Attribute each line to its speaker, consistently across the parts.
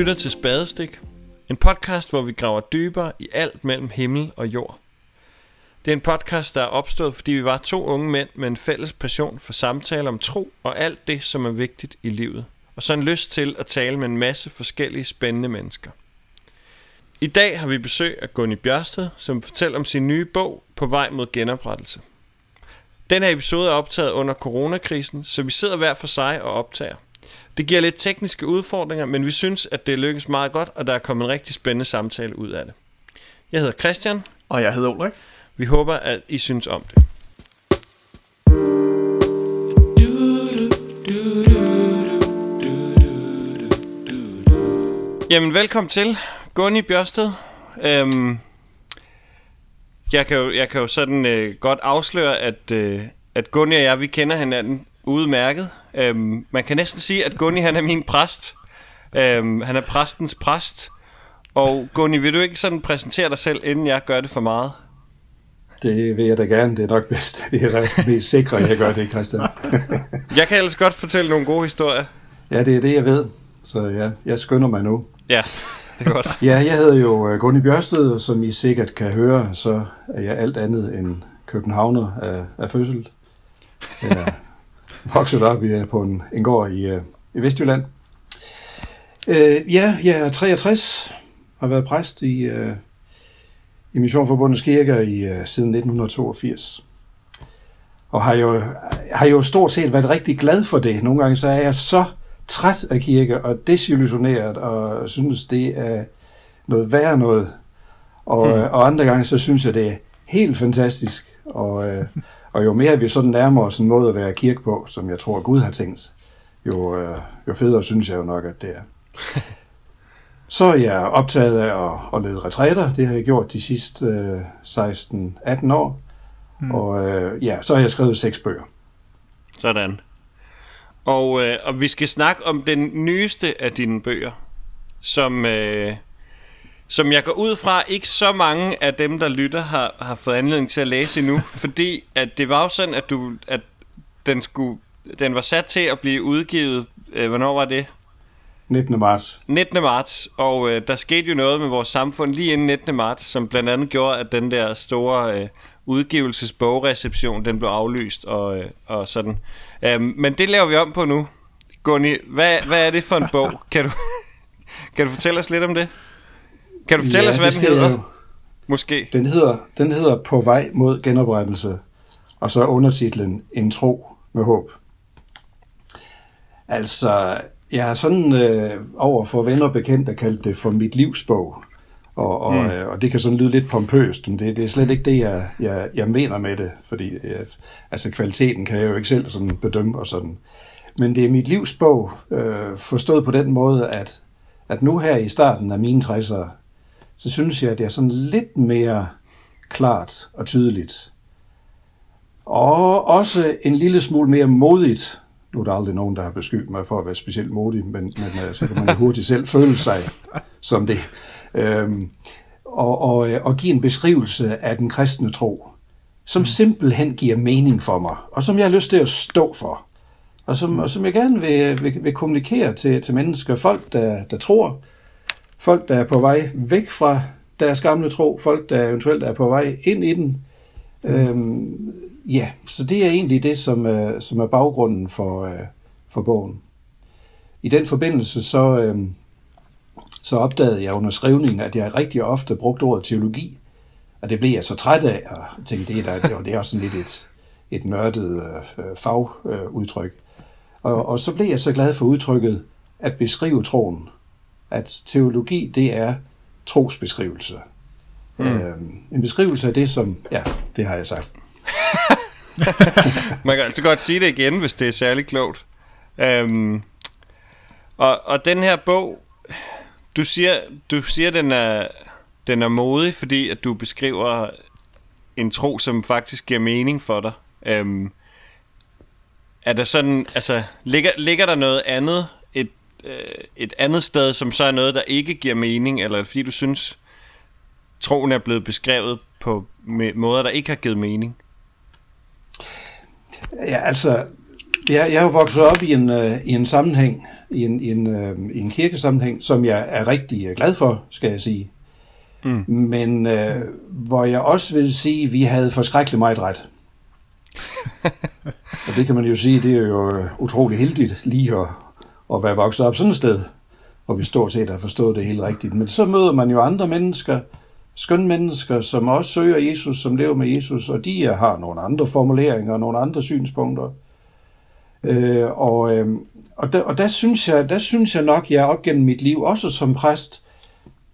Speaker 1: lytter til Spadestik, en podcast, hvor vi graver dybere i alt mellem himmel og jord. Det er en podcast, der er opstået, fordi vi var to unge mænd med en fælles passion for samtale om tro og alt det, som er vigtigt i livet. Og så en lyst til at tale med en masse forskellige spændende mennesker. I dag har vi besøg af Gunni Bjørsted, som fortæller om sin nye bog På vej mod genoprettelse. Den her episode er optaget under coronakrisen, så vi sidder hver for sig og optager. Det giver lidt tekniske udfordringer, men vi synes, at det lykkes meget godt, og der er kommet en rigtig spændende samtale ud af det. Jeg hedder Christian.
Speaker 2: Og jeg hedder Ulrik.
Speaker 1: Vi håber, at I synes om det. Jamen, velkommen til, Gunni Bjørsted. Øhm, jeg, kan jo, jeg kan jo sådan øh, godt afsløre, at, øh, at Gunni og jeg, vi kender hinanden udmærket. Øhm, man kan næsten sige, at Gunni han er min præst. Øhm, han er præstens præst. Og Gunni, vil du ikke sådan præsentere dig selv, inden jeg gør det for meget?
Speaker 3: Det vil jeg da gerne. Det er nok bedst. Det er det mest sikre, jeg gør det, Christian.
Speaker 1: jeg kan ellers godt fortælle nogle gode historier.
Speaker 3: Ja, det er det, jeg ved. Så ja, jeg skynder mig nu.
Speaker 1: Ja, det er godt.
Speaker 3: ja, jeg hedder jo øh, Gunni Bjørsted, og som I sikkert kan høre, så er jeg alt andet end københavner af, af fødsel. Jeg vokset op i, på en, en gård i, øh, i Vestjylland. Øh, ja, jeg er 63, har været præst i, øh, i Missionforbundets kirker i, øh, siden 1982. Og har jo, har jo stort set været rigtig glad for det. Nogle gange så er jeg så træt af kirke og desillusioneret og synes, det er noget værre noget. Og, hmm. og andre gange så synes jeg, det er helt fantastisk. Og, øh, og jo mere vi sådan nærmer os en måde at være kirke på, som jeg tror Gud har tænkt, jo, øh, jo federe synes jeg jo nok, at det er. Så er jeg optaget af at, at lede retræter. Det har jeg gjort de sidste øh, 16-18 år. Mm. Og øh, ja, så har jeg skrevet seks bøger.
Speaker 1: Sådan. Og, øh, og vi skal snakke om den nyeste af dine bøger, som, øh, som jeg går ud fra, ikke så mange af dem, der lytter, har, har fået anledning til at læse endnu. fordi at det var jo sådan, at, du, at den, skulle, den var sat til at blive udgivet. Øh, hvornår var det?
Speaker 3: 19. marts.
Speaker 1: 19. marts, og øh, der skete jo noget med vores samfund lige inden 19. marts, som blandt andet gjorde, at den der store øh, udgivelsesbogreception, den blev aflyst og, øh, og sådan. Øh, men det laver vi om på nu. Gunni, hvad, hvad er det for en bog? Kan du, kan du fortælle os lidt om det? Kan du fortælle ja, os, hvad den hedder? Jo. Måske.
Speaker 3: Den hedder, den hedder På vej mod genoprettelse, og så undertitlen En tro med håb. Altså, jeg har sådan øh, over for venner og bekendte kaldt det for mit livsbog. Og, og, mm. øh, og det kan sådan lyde lidt pompøst, men det, det er slet ikke det, jeg, jeg, jeg mener med det, fordi jeg, altså kvaliteten kan jeg jo ikke selv sådan bedømme og sådan. Men det er mit livsbog, øh, forstået på den måde, at, at nu her i starten af mine 60'ere, så synes jeg, at det er sådan lidt mere klart og tydeligt. Og også en lille smule mere modigt, nu er der aldrig nogen, der har beskyldt mig for at være specielt modig, men, men øh, så kan man hurtigt selv føle sig som det. Øhm, og, og, og give en beskrivelse af den kristne tro, som simpelthen giver mening for mig, og som jeg har lyst til at stå for, og som, og som jeg gerne vil, vil, vil kommunikere til, til mennesker, folk, der, der tror, folk, der er på vej væk fra deres gamle tro, folk, der eventuelt er på vej ind i den. Øhm, ja, så det er egentlig det, som, øh, som er baggrunden for, øh, for bogen. I den forbindelse så, øh, så opdagede jeg under skrivningen, at jeg rigtig ofte brugte ordet teologi, og det blev jeg så træt af, og tænkte, det er, der, det er også sådan lidt et, et nørdet øh, fagudtryk. Og, og så blev jeg så glad for udtrykket at beskrive troen. At teologi, det er trosbeskrivelse. Mm. Øhm, en beskrivelse af det, som... Ja, det har jeg sagt.
Speaker 1: Man kan altså godt sige det igen, hvis det er særlig klogt. Øhm, og, og den her bog, du siger, du siger den er, den er modig, fordi at du beskriver en tro, som faktisk giver mening for dig. Øhm, er der sådan, altså, ligger, ligger der noget andet, et, øh, et andet sted, som så er noget, der ikke giver mening, eller fordi du synes, troen er blevet beskrevet på måder, der ikke har givet mening?
Speaker 3: Ja, altså, jeg, jeg er jo vokset op i en, uh, i en sammenhæng, i en, i, en, uh, i en kirkesammenhæng, som jeg er rigtig glad for, skal jeg sige. Mm. Men uh, hvor jeg også vil sige, at vi havde forskrækkeligt meget ret. og det kan man jo sige, det er jo utrolig heldigt lige at, at være vokset op sådan et sted, hvor vi stort set har forstået det helt rigtigt. Men så møder man jo andre mennesker, skønne mennesker, som også søger Jesus, som lever med Jesus, og de har nogle andre formuleringer og nogle andre synspunkter. Øh, og, øh, og, der, og der, synes jeg, der synes jeg nok, jeg op gennem mit liv, også som præst,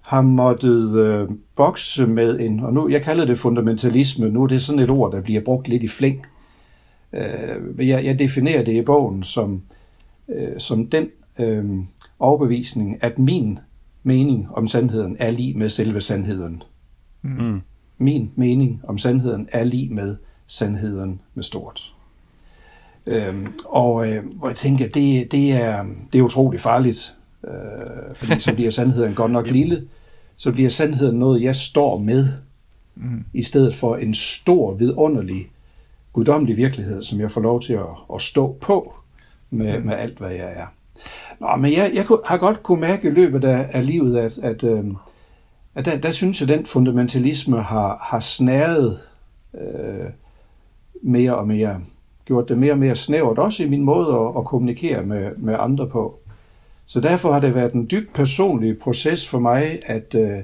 Speaker 3: har måttet øh, bokse med en, og nu, jeg kalder det fundamentalisme, nu er det sådan et ord, der bliver brugt lidt i flæng. Øh, jeg, jeg definerer det i bogen som, øh, som den øh, overbevisning, at min mening om sandheden er lige med selve sandheden. Mm. Min mening om sandheden er lige med sandheden med stort. Øhm, og øh, hvor jeg tænker, det, det, er, det er utroligt farligt, øh, fordi så bliver sandheden godt nok lille, så bliver sandheden noget, jeg står med, mm. i stedet for en stor, vidunderlig, guddommelig virkelighed, som jeg får lov til at, at stå på med, med alt, hvad jeg er. Nå, men jeg, jeg har godt kunne mærke i løbet af, af livet, at, at, øhm, at der, der synes jeg, at den fundamentalisme har, har snæret øh, mere og mere gjort det mere og mere snævert, også i min måde at, at kommunikere med, med andre på. Så derfor har det været en dybt personlig proces for mig at, øh,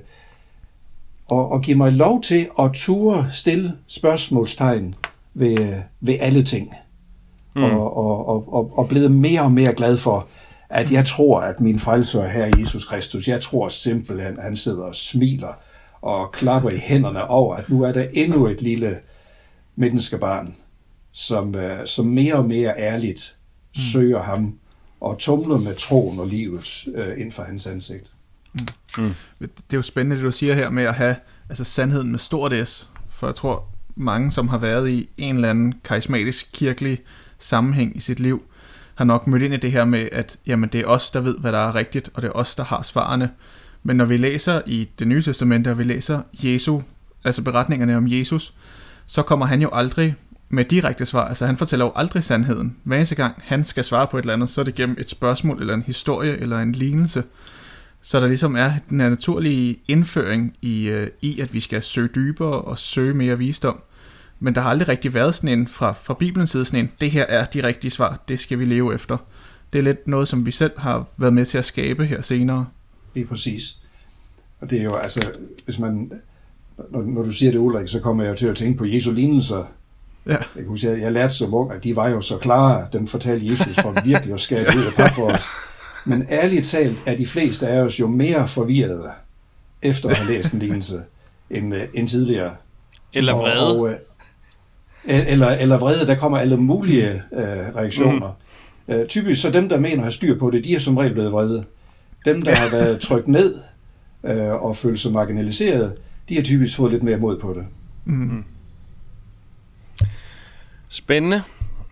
Speaker 3: at, at give mig lov til at ture stille spørgsmålstegn ved, ved alle ting. Mm. Og, og, og, og, og blevet mere og mere glad for, at jeg tror, at min frelser her Jesus Kristus, jeg tror simpelthen, at han sidder og smiler og klapper i hænderne over, at nu er der endnu et lille menneskebarn, som, øh, som mere og mere ærligt mm. søger ham og tumler med troen og livet øh, ind for hans ansigt.
Speaker 2: Mm. Mm. Det er jo spændende, det du siger her med at have altså sandheden med stort S, for jeg tror, mange, som har været i en eller anden karismatisk kirkelig sammenhæng i sit liv, har nok mødt ind i det her med, at jamen, det er os, der ved, hvad der er rigtigt, og det er os, der har svarene. Men når vi læser i det nye testamente, og vi læser Jesu, altså beretningerne om Jesus, så kommer han jo aldrig med direkte svar. Altså han fortæller jo aldrig sandheden. Hver eneste gang han skal svare på et eller andet, så er det gennem et spørgsmål, eller en historie, eller en lignelse. Så der ligesom er den her naturlige indføring i, øh, i, at vi skal søge dybere og søge mere visdom. Men der har aldrig rigtig været sådan en fra, fra Bibelens side sådan en, det her er de rigtige svar, det skal vi leve efter. Det er lidt noget, som vi selv har været med til at skabe her senere.
Speaker 3: Lige præcis. Og det er jo altså, hvis man, når, når du siger det, Ulrik, så kommer jeg til at tænke på Jesu lignelser, Ja. Jeg, kan huske, jeg, jeg lærte som ung, at de var jo så klare, dem fortalte Jesus for virkelig at skabe ud af par for os. Men ærligt talt er de fleste af os jo mere forvirrede, efter at have læst en lignelse, end, uh, end tidligere.
Speaker 1: Eller vrede. Og, og, uh,
Speaker 3: eller, eller vrede, der kommer alle mulige uh, reaktioner. Mm. Uh, typisk så dem, der mener at have styr på det, de er som regel blevet vrede. Dem, der har været trykt ned uh, og følt sig marginaliseret, de har typisk fået lidt mere mod på det. Mm.
Speaker 1: Spændende.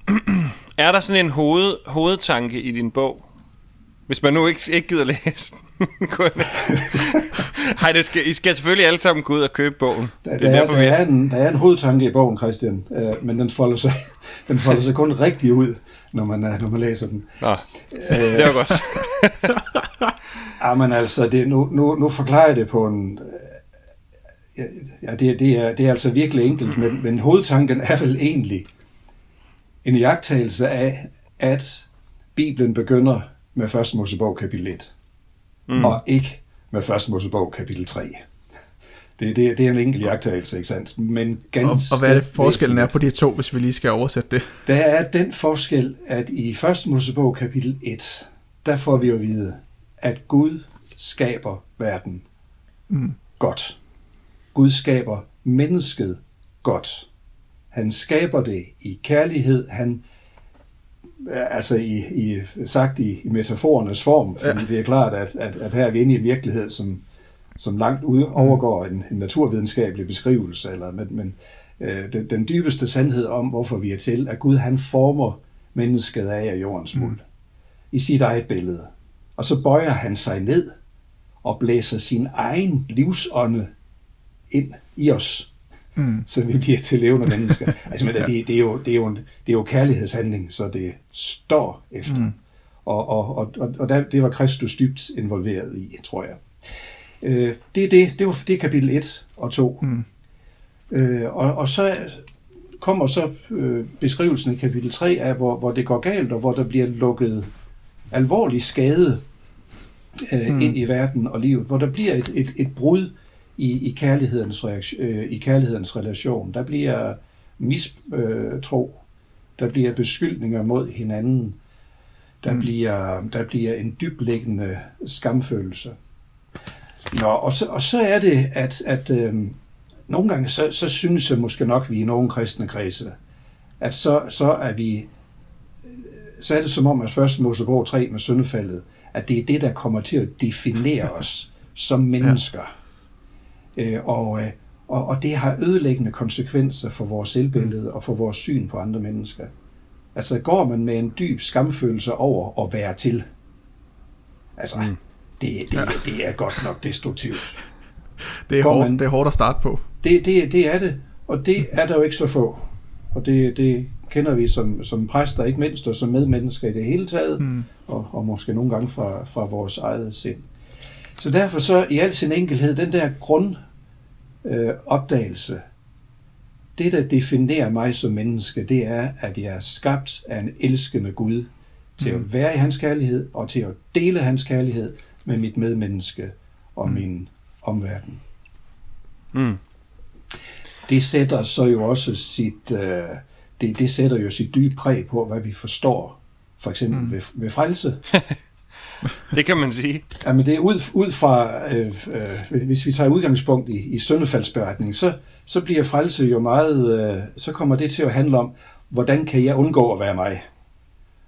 Speaker 1: er der sådan en hoved, hovedtanke i din bog? Hvis man nu ikke, ikke gider læse den. Hej, det skal, I skal selvfølgelig alle sammen gå ud og købe bogen.
Speaker 3: Der, det er, der, derfor, der, er en, der er en hovedtanke i bogen, Christian, øh, men den folder, sig, den folder sig kun rigtig ud, når man, når man læser den.
Speaker 1: Nå, øh, det var godt.
Speaker 3: ja, men altså, det, nu, nu, nu forklarer jeg det på en... Ja, det, det, er, det er altså virkelig enkelt, men, men hovedtanken er vel egentlig, en jagttagelse af, at Bibelen begynder med 1. Mosebog kapitel 1, mm. og ikke med 1. Mosebog kapitel 3. Det, det, det er en enkelt jagttagelse, ikke sandt? Men
Speaker 2: ganske og, og hvad er det forskellen er på de to, hvis vi lige skal oversætte det?
Speaker 3: Der er den forskel, at i 1. Mosebog kapitel 1, der får vi at vide, at Gud skaber verden mm. godt. Gud skaber mennesket godt. Han skaber det i kærlighed. Han altså i, i, sagt i, i metaforernes form, fordi ja. det er klart, at, at, at her er vi inde i en virkelighed, som, som langt ud mm. overgår en, en naturvidenskabelig beskrivelse, eller, men, men øh, den, den dybeste sandhed om, hvorfor vi er til, at Gud han former mennesket af jordens muld mm. i sit eget billede. Og så bøjer han sig ned og blæser sin egen livsånde ind i os mm. så vi bliver til levende mennesker. Altså, men det, det, er jo, det, er jo en, det er jo kærlighedshandling, så det står efter. Mm. Og, og, og, og der, det var Kristus dybt involveret i, tror jeg. Øh, det er det, det, var, det er kapitel 1 og 2. Mm. Øh, og, og så kommer så øh, beskrivelsen i kapitel 3 af, hvor, hvor det går galt, og hvor der bliver lukket alvorlig skade øh, mm. ind i verden og livet, hvor der bliver et, et, et brud i, i, kærlighedens reaktion, øh, i kærlighedens relation. Der bliver mistro, øh, der bliver beskyldninger mod hinanden, der, mm. bliver, der bliver en dybliggende skamfølelse. Nå, og så, og så er det, at, at øh, nogle gange, så, så synes jeg måske nok, vi i nogle kristne kredse, at så, så er vi, så er det som om, at først Mosebog 3 med syndefaldet, at det er det, der kommer til at definere os som mennesker. Ja. Øh, og, øh, og, og det har ødelæggende konsekvenser for vores selvbillede mm. og for vores syn på andre mennesker. Altså går man med en dyb skamfølelse over at være til, altså mm. det, det, ja. det er godt nok destruktivt.
Speaker 2: Det er, hårdt, man, det er hårdt at starte på.
Speaker 3: Det, det, det er det, og det er der jo ikke så få. Og det, det kender vi som, som præster, ikke mindst, og som medmennesker i det hele taget, mm. og, og måske nogle gange fra, fra vores eget sind. Så derfor så i al sin enkelhed, den der grundopdagelse, øh, det der definerer mig som menneske, det er, at jeg er skabt af en elskende Gud til mm. at være i hans kærlighed, og til at dele hans kærlighed med mit medmenneske og mm. min omverden. Mm. Det sætter så jo også sit, øh, det, det sætter jo sit dybe præg på, hvad vi forstår, for eksempel mm. ved, ved frelse.
Speaker 1: det kan man sige.
Speaker 3: Jamen det er ud, ud fra, øh, øh, hvis vi tager udgangspunkt i, i søndefaldsberetningen, så, så bliver frelse jo meget, øh, så kommer det til at handle om, hvordan kan jeg undgå at være mig?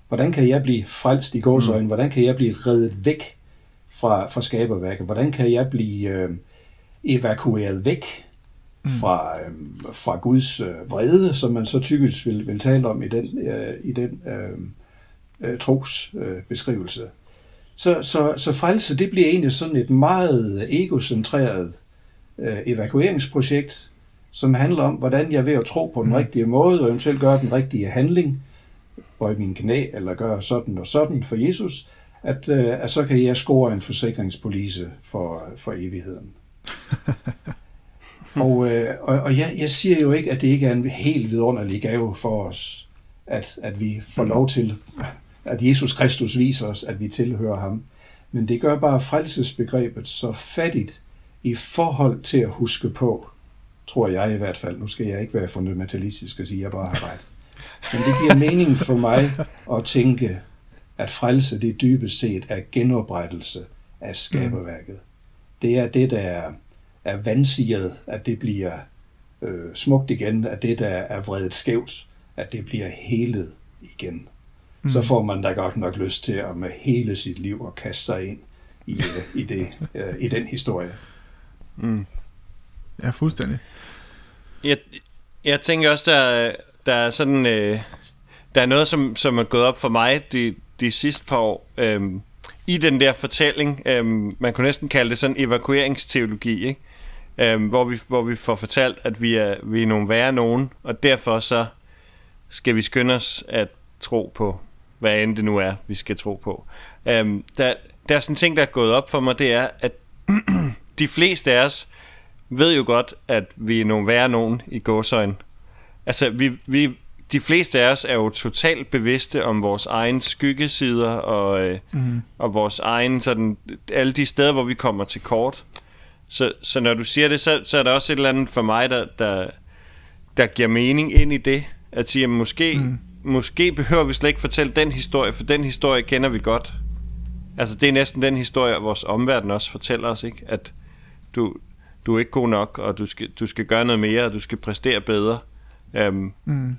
Speaker 3: Hvordan kan jeg blive frelst i gåsøjne? Mm. Hvordan kan jeg blive reddet væk fra, fra skaberværket? Hvordan kan jeg blive øh, evakueret væk mm. fra, øh, fra Guds øh, vrede, som man så typisk vil, vil tale om i den, øh, i den øh, øh, trosbeskrivelse? Øh. Så, så, så frelse, det bliver egentlig sådan et meget egocentreret øh, evakueringsprojekt, som handler om, hvordan jeg ved at tro på den mm. rigtige måde, og eventuelt gøre den rigtige handling, bøje min knæ, eller gøre sådan og sådan for Jesus, at, øh, at så kan jeg score en forsikringspolice for, for evigheden. og øh, og, og jeg, jeg siger jo ikke, at det ikke er en helt vidunderlig gave for os, at, at vi får lov til, at Jesus Kristus viser os, at vi tilhører ham. Men det gør bare frelsesbegrebet så fattigt i forhold til at huske på, tror jeg i hvert fald, nu skal jeg ikke være fundamentalistisk og sige, at jeg bare har ret. Men det giver mening for mig at tænke, at frelse det dybest set er genoprettelse af skaberværket. Det er det, der er, er vansiget, at det bliver øh, smukt igen, at det, der er vredet skævt, at det bliver helet igen. Mm. Så får man da godt nok lyst til at med hele sit liv at kaste sig ind i, øh, i, det, øh, i den historie.
Speaker 2: Mm. Ja, fuldstændig.
Speaker 1: Jeg, jeg tænker også, der, der er sådan... Øh, der er noget, som, som er gået op for mig de, de sidste par år. Øh, I den der fortælling, øh, man kunne næsten kalde det sådan evakueringsteologi, ikke? Øh, hvor, vi, hvor vi får fortalt, at vi er, vi er nogle værre nogen, og derfor så skal vi skynde os at tro på, hvad end det nu er, vi skal tro på. Øh, der, der er sådan en ting, der er gået op for mig, det er, at de fleste af os ved jo godt, at vi er nogle værre nogen i gåsøjne. Altså, vi, vi, de fleste af os er jo totalt bevidste om vores egen skyggesider og, mm. og vores egen sådan, alle de steder, hvor vi kommer til kort. Så, så når du siger det, så, så er der også et eller andet for mig, der, der, der giver mening ind i det. At sige, at måske, mm. Måske behøver vi slet ikke fortælle den historie, for den historie kender vi godt. Altså, det er næsten den historie, vores omverden også fortæller os, ikke? At du, du er ikke god nok, og du skal, du skal gøre noget mere, og du skal præstere bedre. Um, mm.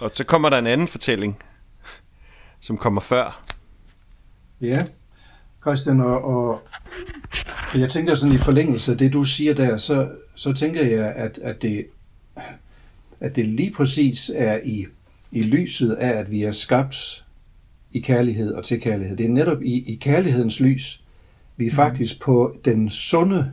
Speaker 1: Og så kommer der en anden fortælling, som kommer før.
Speaker 3: Ja, Christian, og, og jeg tænker sådan i forlængelse af det, du siger der, så, så tænker jeg, at, at, det, at det lige præcis er i, i lyset af, at vi er skabt i kærlighed og til kærlighed. Det er netop i, i kærlighedens lys, vi mm. faktisk på den sunde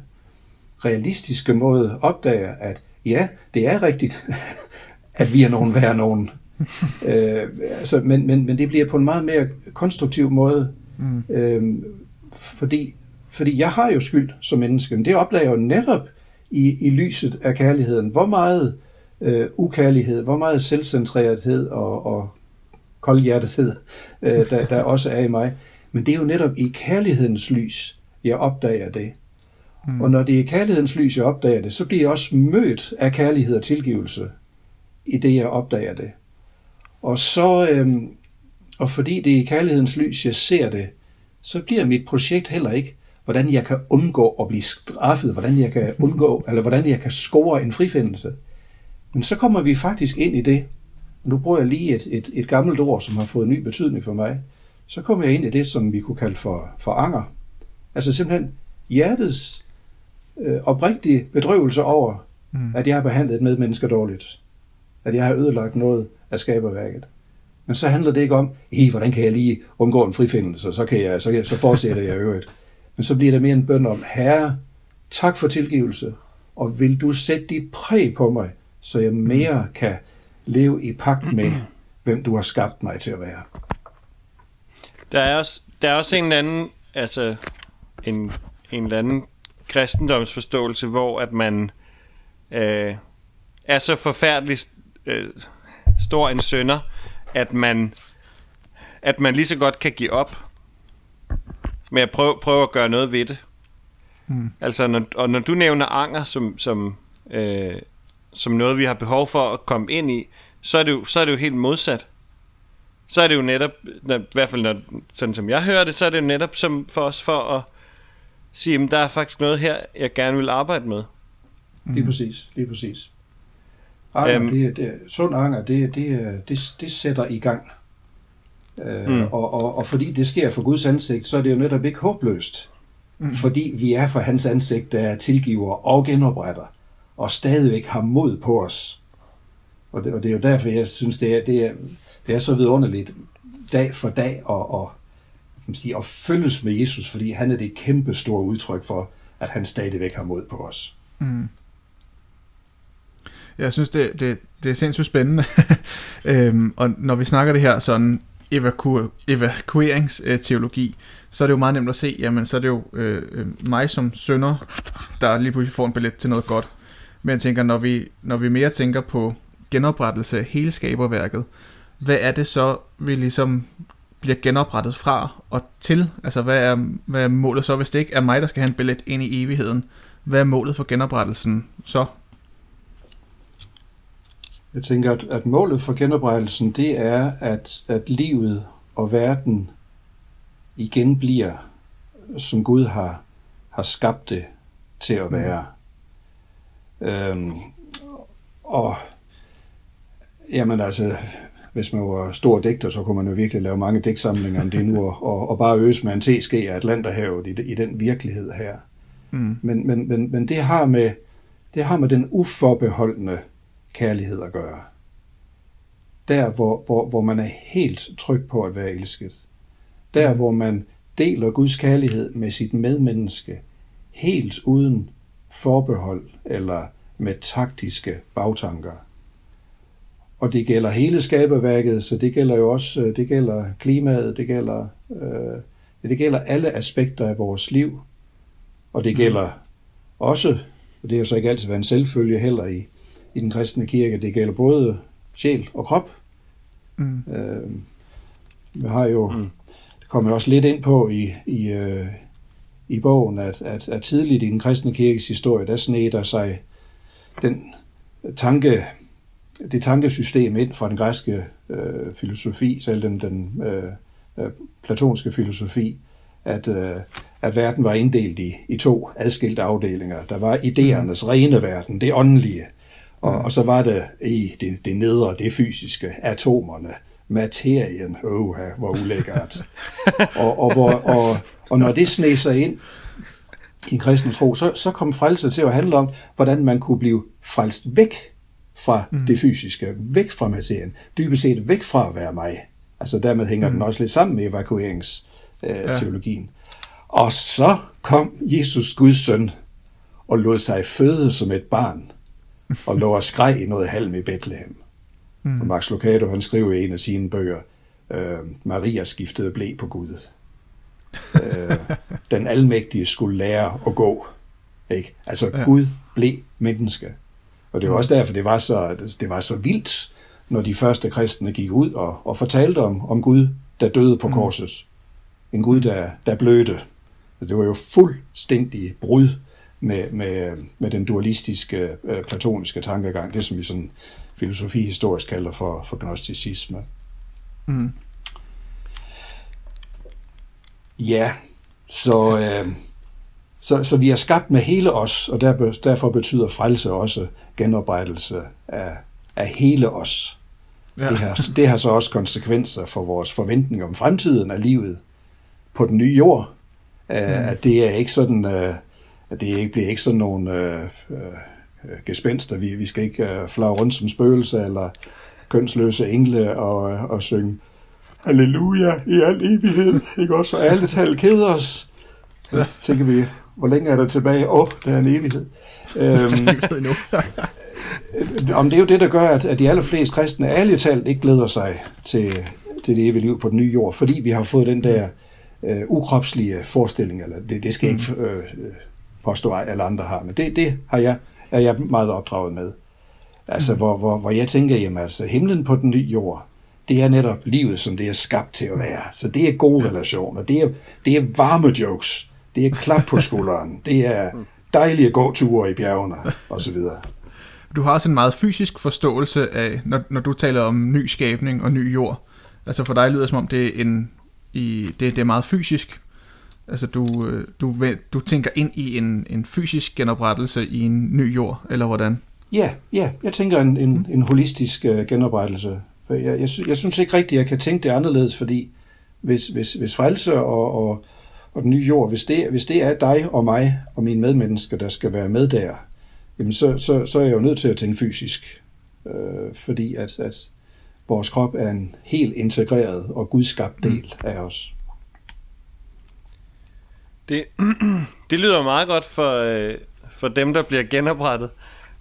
Speaker 3: realistiske måde opdager, at ja, det er rigtigt, at vi er nogen værd nogen. øh, altså, men, men, men det bliver på en meget mere konstruktiv måde, mm. øh, fordi, fordi jeg har jo skyld som menneske, men det opdager jeg jo netop i, i lyset af kærligheden. Hvor meget øh, ukærlighed, hvor meget selvcentrerethed og, og koldhjertethed, øh, der, der også er i mig. Men det er jo netop i kærlighedens lys, jeg opdager det. Mm. Og når det er i kærlighedens lys, jeg opdager det, så bliver jeg også mødt af kærlighed og tilgivelse i det, jeg opdager det. Og så, øhm, og fordi det er i kærlighedens lys, jeg ser det, så bliver mit projekt heller ikke, hvordan jeg kan undgå at blive straffet, hvordan jeg kan undgå, eller hvordan jeg kan score en frifindelse. Men så kommer vi faktisk ind i det, nu bruger jeg lige et, et, et gammelt ord, som har fået ny betydning for mig, så kommer jeg ind i det, som vi kunne kalde for, for anger. Altså simpelthen hjertets øh, oprigtige bedrøvelse over, mm. at jeg har behandlet et medmenneske dårligt. At jeg har ødelagt noget af skaberværket. Men så handler det ikke om, i hvordan kan jeg lige undgå en frifindelse, så, kan jeg, så, så fortsætter jeg øvrigt. Men så bliver det mere en bøn om, Herre, tak for tilgivelse, og vil du sætte dit præg på mig, så jeg mere kan leve i pagt med, hvem du har skabt mig til at være.
Speaker 1: Der er også, der er også en eller anden, altså en, en eller anden kristendomsforståelse, hvor at man øh, er så forfærdelig øh, stor en sønder, at man, at man lige så godt kan give op med at prøve, prøve at gøre noget ved det. Mm. Altså, når, og når du nævner anger som, som, øh, som noget, vi har behov for at komme ind i, så er det jo, så er det jo helt modsat. Så er det jo netop, når, i hvert fald når, sådan som jeg hører det, så er det jo netop som for os for at sige, at der er faktisk noget her, jeg gerne vil arbejde med.
Speaker 3: Mm. Lige præcis, lige præcis. Anger, øhm, det, det, sund anger, det, det, det, det sætter i gang. Øh, mm. og, og, og fordi det sker for Guds ansigt, så er det jo netop ikke håbløst. Mm. Fordi vi er for hans ansigt, der tilgiver og genopretter, og stadigvæk har mod på os. Og det, og det er jo derfor, jeg synes, det er, det er, det er så vidunderligt dag for dag og, og kan sige, at følges med Jesus, fordi han er det kæmpe store udtryk for, at han stadigvæk har mod på os. Mm.
Speaker 2: Jeg synes, det, det, det er sindssygt spændende. øhm, og når vi snakker det her sådan evaku- evakueringsteologi, så er det jo meget nemt at se, jamen så er det jo øh, øh mig som sønder, der lige pludselig får en billet til noget godt. Men jeg tænker, når vi, når vi mere tænker på genoprettelse af hele skaberværket, hvad er det så, vi ligesom bliver genoprettet fra og til? Altså, hvad er, hvad er målet så, hvis det ikke er mig, der skal have en billet ind i evigheden? Hvad er målet for genoprettelsen så?
Speaker 3: Jeg tænker, at, at målet for genoprettelsen, det er, at, at livet og verden igen bliver, som Gud har, har skabt det til at være. Mm. Øhm, og jamen altså, hvis man var stor digter, så kunne man jo virkelig lave mange digtsamlinger om det nu, og, og bare øse med en teske af Atlanterhavet i, i den virkelighed her. Mm. Men, men, men, men det, har med, det har med den uforbeholdende kærlighed at gøre. Der, hvor, hvor, hvor man er helt tryg på at være elsket. Der, hvor man deler Guds kærlighed med sit medmenneske, helt uden forbehold eller med taktiske bagtanker. Og det gælder hele skaberværket, så det gælder jo også, øh, det gælder klimaet, det gælder, øh, det gælder alle aspekter af vores liv. Og det gælder mm. også, og det har så ikke altid været en selvfølge heller i, i den kristne kirke, det gælder både sjæl og krop. Mm. Øh, vi har jo, mm. det kommer også lidt ind på i, i, øh, i bogen, at, at, at tidligt i den kristne kirkes historie, der sned der sig den tanke, det tankesystem ind fra den græske øh, filosofi, selv den, den øh, øh, platonske filosofi, at, øh, at verden var inddelt i, i to adskilte afdelinger. Der var idéernes rene verden, det åndelige, og, og så var det i det, det nedre, det fysiske, atomerne, materien, åh, hvor ulækkert. og, og, hvor, og, og når det sneg sig ind i kristen tro, så, så kom frelse til at handle om, hvordan man kunne blive frelst væk fra mm. det fysiske, væk fra materien, dybest set væk fra at være mig. Altså dermed hænger mm. den også lidt sammen med evakueringsteologien. Øh, ja. Og så kom Jesus, Guds søn, og lod sig føde som et barn, og lå og skreg i noget halm i Bethlehem. Mm. Og Max Lucado, han skriver i en af sine bøger, øh, Maria skiftede blæ på Gud. øh, den almægtige skulle lære at gå. Ikke? Altså, ja. Gud blev menneske. Og det var også derfor, det var så, det var så vildt, når de første kristne gik ud og, og fortalte om, om Gud, der døde på korset. En Gud, der, der blødte. Det var jo fuldstændig brud med, med, med den dualistiske, øh, platoniske tankegang, det som vi sådan filosofi historisk kalder for, for gnosticisme. Mm. Ja, så, øh, så, så vi er skabt med hele os, og der, derfor betyder frelse også genoprettelse af, af hele os. Ja. Det, har, det har så også konsekvenser for vores forventning om fremtiden af livet på den nye jord. Mm. At det er ikke sådan, øh, at det ikke bliver ikke sådan nogle øh, øh, gespenster. Vi, vi skal ikke øh, flage rundt som spøgelse eller kønsløse engle og, og synge halleluja i al evighed. Ikke også? Og alle tal keder os. Ja. Så tænker vi, hvor længe er der tilbage? Åh, oh, der er en evighed. Øhm, om det er jo det, der gør, at, at de allerfleste kristne ærligt talt ikke glæder sig til, til det evige liv på den nye jord, fordi vi har fået den der øh, ukropslige forestilling, eller det, det skal ikke øh, påstå, at alle andre har, men det, det har jeg, er jeg meget opdraget med. Altså, mm. hvor, hvor, hvor jeg tænker, jamen altså, himlen på den nye jord, det er netop livet, som det er skabt til at være. Så det er gode relationer, det er, det er varme jokes, det er klap på skulderen, det er dejlige gåture i bjergene, og så videre.
Speaker 2: Du har også en meget fysisk forståelse af, når, når du taler om ny skabning og ny jord. Altså for dig lyder det som om, det er, en, i, det, det er meget fysisk. Altså du, øh, du, du tænker ind i en, en fysisk genoprettelse i en ny jord, eller hvordan?
Speaker 3: Ja, ja. jeg tænker en, en, en holistisk uh, genoprettelse. For jeg, jeg, jeg synes ikke rigtigt, at jeg kan tænke det anderledes, fordi hvis, hvis, hvis frelse og, og, og den nye jord, hvis det, hvis det er dig og mig og mine medmennesker, der skal være med der, jamen så, så, så er jeg jo nødt til at tænke fysisk. Øh, fordi at, at vores krop er en helt integreret og gudskabt del af os.
Speaker 1: Det, det lyder meget godt for, øh, for dem, der bliver genoprettet.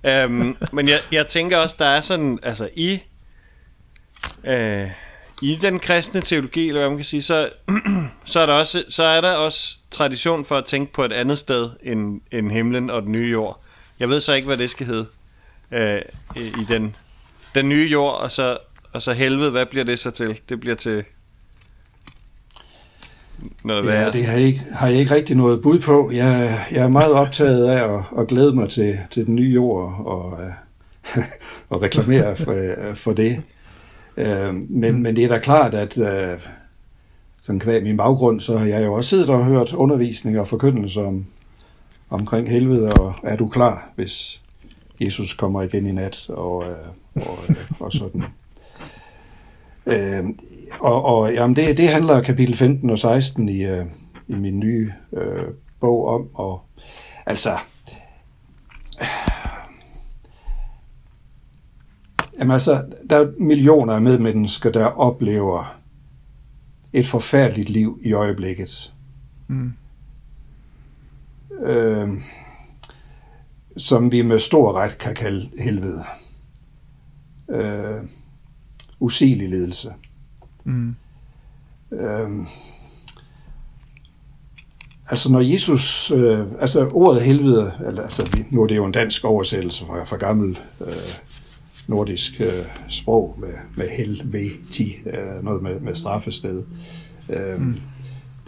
Speaker 1: Øhm, men jeg, jeg tænker også, der er sådan, altså i, øh, i den kristne teologi, eller hvad man kan sige, så, så, er der også, så er der også tradition for at tænke på et andet sted end, end himlen og den nye jord. Jeg ved så ikke, hvad det skal hedde øh, i den, den nye jord, og så, og så helvede, hvad bliver det så til? Det bliver til
Speaker 3: noget værre. Ja, det har jeg, ikke, har jeg ikke rigtig noget bud på. Jeg, jeg er meget optaget af at, at glæde mig til, til den nye jord og, øh, og reklamere for, for det. Øh, men, mm. men det er da klart, at øh, sådan kvæg min baggrund, så har jeg jo også siddet og hørt undervisning og forkyndelse om, omkring helvede, og er du klar, hvis Jesus kommer igen i nat, og, og, og, og sådan. Øh, og og jamen det, det handler kapitel 15 og 16 i, øh, i min nye øh, bog om. Og, altså, jamen altså, der er millioner af medmennesker, der oplever et forfærdeligt liv i øjeblikket. Mm. Øh, som vi med stor ret kan kalde helvede. Øh, usigelig ledelse. Mm. Øhm, altså når Jesus, øh, altså ordet helvede, eller, altså nu er det jo en dansk oversættelse fra, fra gammel øh, nordisk øh, sprog med, med helveti, øh, noget med, med straffested. Øh, mm.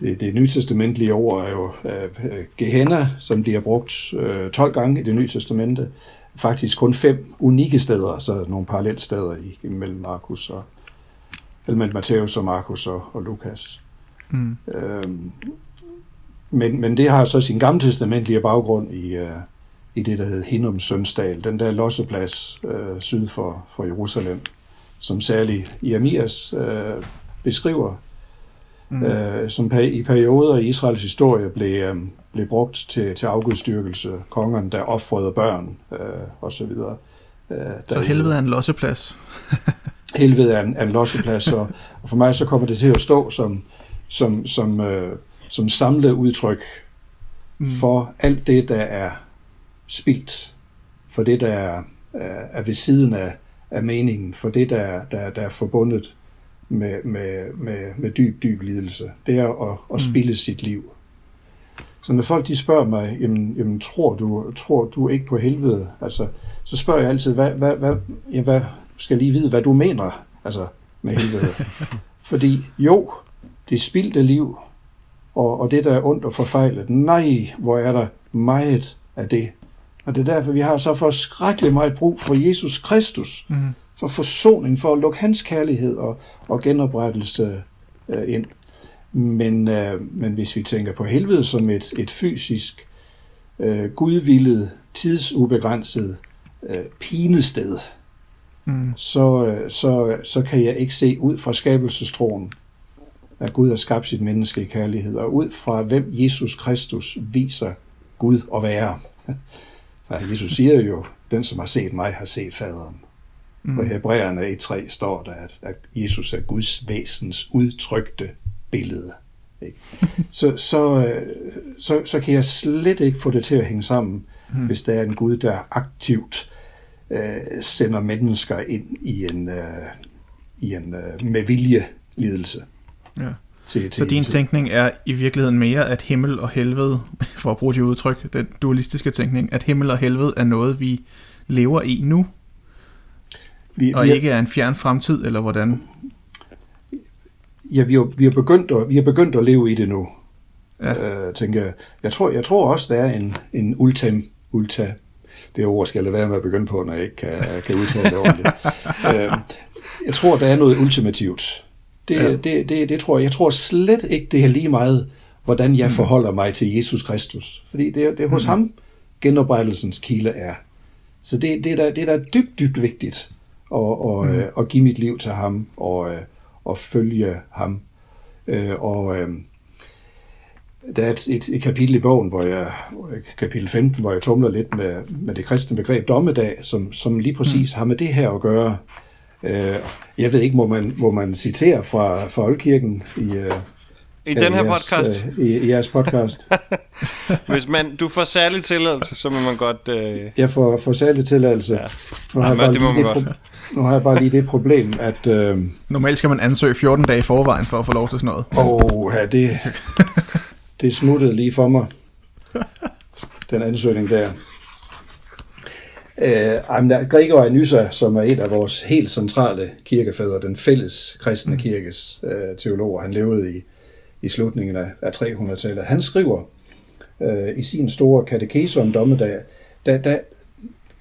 Speaker 3: Det, det nytestamentlige ord er jo øh, Gehenna, som bliver brugt øh, 12 gange i det nye testamente. Faktisk kun fem unikke steder, så nogle parallelsteder i, mellem Markus og, eller mellem Matthæus og Markus og, og Lukas. Mm. Øhm, men, men det har så sin gammeltestamentlige baggrund i, uh, i det, der hedder Hinnom Sønsdal, den der losseplads uh, syd for, for Jerusalem, som særligt Jeremias uh, beskriver, mm. uh, som i perioder i Israels historie blev, um, blev brugt til, til afgudstyrkelse, kongerne, der offrede børn uh, osv.
Speaker 2: Uh, så helvede er en losseplads?
Speaker 3: helvede er en, er en losseplads, og, og for mig så kommer det til at stå som, som, som, øh, som samlet udtryk mm. for alt det, der er spildt, for det, der er er, er ved siden af, af meningen for det, der, der, der er forbundet med, med, med, med dyb, dyb lidelse. Det er at, at spille mm. sit liv. Så når folk de spørger mig, jamen, jamen tror, du, tror du ikke på helvede? Altså, så spørger jeg altid, hvad, hvad, hvad, ja, hvad skal jeg lige vide, hvad du mener altså, med helvede? Fordi jo, det spildte liv, og, og det, der er ondt og forfejlet, nej, hvor er der meget af det. Og det er derfor, vi har så forskrækkeligt meget brug for Jesus Kristus, mm. For forsoning, for at lukke hans kærlighed og, og genoprettelse øh, ind. Men, øh, men hvis vi tænker på helvede som et, et fysisk, øh, gudvillet, tidsubegrænset øh, pinested, mm. så, øh, så, så kan jeg ikke se ud fra skabelsestroen, at Gud har skabt sit menneske i kærlighed, og ud fra hvem Jesus Kristus viser Gud at være. For Jesus siger jo, den som har set mig, har set faderen. Mm. På Hebræerne 1.3 står der, at, at Jesus er Guds væsens udtrykte billede. Ikke? Så, så, øh, så, så kan jeg slet ikke få det til at hænge sammen, mm. hvis der er en Gud, der aktivt øh, sender mennesker ind i en, øh, i en øh, med vilje lidelse.
Speaker 2: Ja. Til, til, så din til. tænkning er i virkeligheden mere, at himmel og helvede, for at bruge det udtryk, den dualistiske tænkning, at himmel og helvede er noget, vi lever i nu, vi, og vi er, ikke er en fjern fremtid, eller hvordan?
Speaker 3: Ja, vi har, vi har, begyndt, at, vi har begyndt at leve i det nu, ja. øh, tænker jeg. Jeg tror, jeg tror også, der er en, en ultim, ulta, det ord skal jeg lade være med at begynde på, når jeg ikke kan, kan udtale det ordentligt. øh, jeg tror, der er noget ultimativt. Det, ja. det, det, det tror jeg. Jeg tror slet ikke, det er lige meget, hvordan jeg mm. forholder mig til Jesus Kristus. Fordi det, det er hos mm. ham, genoprettelsens kilde er. Så det, det, er der, det er der dybt, dybt vigtigt at, at, mm. at give mit liv til ham, og, øh, at følge ham. Øh, og øh, der er et, et, et kapitel i bogen, hvor jeg, kapitel 15, hvor jeg tumler lidt med, med det kristne begreb dommedag, som, som lige præcis mm. har med det her at gøre. Øh, jeg ved ikke, må man, må man citere fra, fra Oldkirken i, øh,
Speaker 1: i den her jeres, podcast?
Speaker 3: Øh, i, i jeres podcast.
Speaker 1: Hvis man, du får særlig tilladelse, så må man godt... Øh...
Speaker 3: Jeg får, får særlig tilladelse. Ja.
Speaker 1: Nu har, Jamen, det må man godt. Pro-
Speaker 3: nu har jeg bare lige det problem, at... Øh,
Speaker 2: Normalt skal man ansøge 14 dage i forvejen for at få lov til sådan noget.
Speaker 3: Åh, oh, ja, det, det smuttede lige for mig. Den ansøgning der. Øh, der Gregor af Nyssa, som er et af vores helt centrale kirkefædre, den fælles kristne mm. kirkes øh, teologer, han levede i, i slutningen af, af 300-tallet. Han skriver øh, i sin store katekese om dommedag, der, der,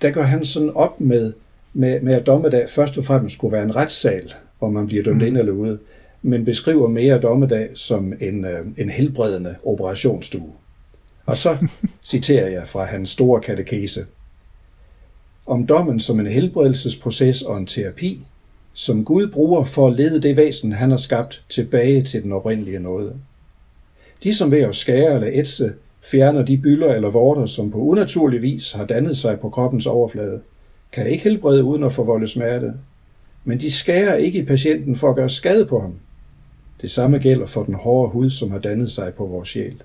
Speaker 3: der går han sådan op med med, med at dommedag først og fremmest skulle være en retssal, hvor man bliver dømt mm. ind eller ude, men beskriver mere dommedag som en, øh, en helbredende operationsstue. Og så citerer jeg fra hans store katekese. Om dommen som en helbredelsesproces og en terapi, som Gud bruger for at lede det væsen, han har skabt, tilbage til den oprindelige nåde. De, som ved at skære eller ætse, fjerner de bylder eller vorter, som på unaturlig vis har dannet sig på kroppens overflade, kan ikke helbrede uden at forvolde smerte, men de skærer ikke i patienten for at gøre skade på ham. Det samme gælder for den hårde hud, som har dannet sig på vores sjæl.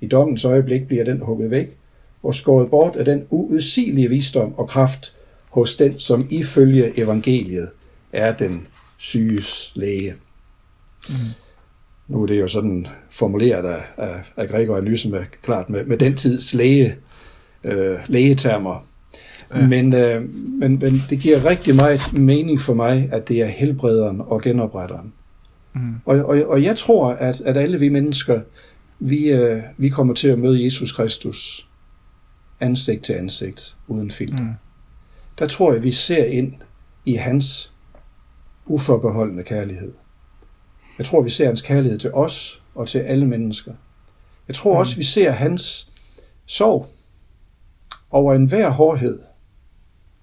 Speaker 3: I dommens øjeblik bliver den hugget væk og skåret bort af den uudsigelige visdom og kraft hos den, som ifølge evangeliet er den syges læge. Mm. Nu er det jo sådan formuleret af, af, af Gregor og Nysen med, klart med, med den tids læge, øh, lægetermer, Ja. Men, øh, men, men det giver rigtig meget mening for mig, at det er helbrederen og genopretteren. Mm. Og, og, og jeg tror, at, at alle vi mennesker, vi, øh, vi kommer til at møde Jesus Kristus ansigt til ansigt, uden filter. Mm. Der tror jeg, vi ser ind i hans uforbeholdende kærlighed. Jeg tror, vi ser hans kærlighed til os og til alle mennesker. Jeg tror mm. også, vi ser hans sorg over enhver hårdhed,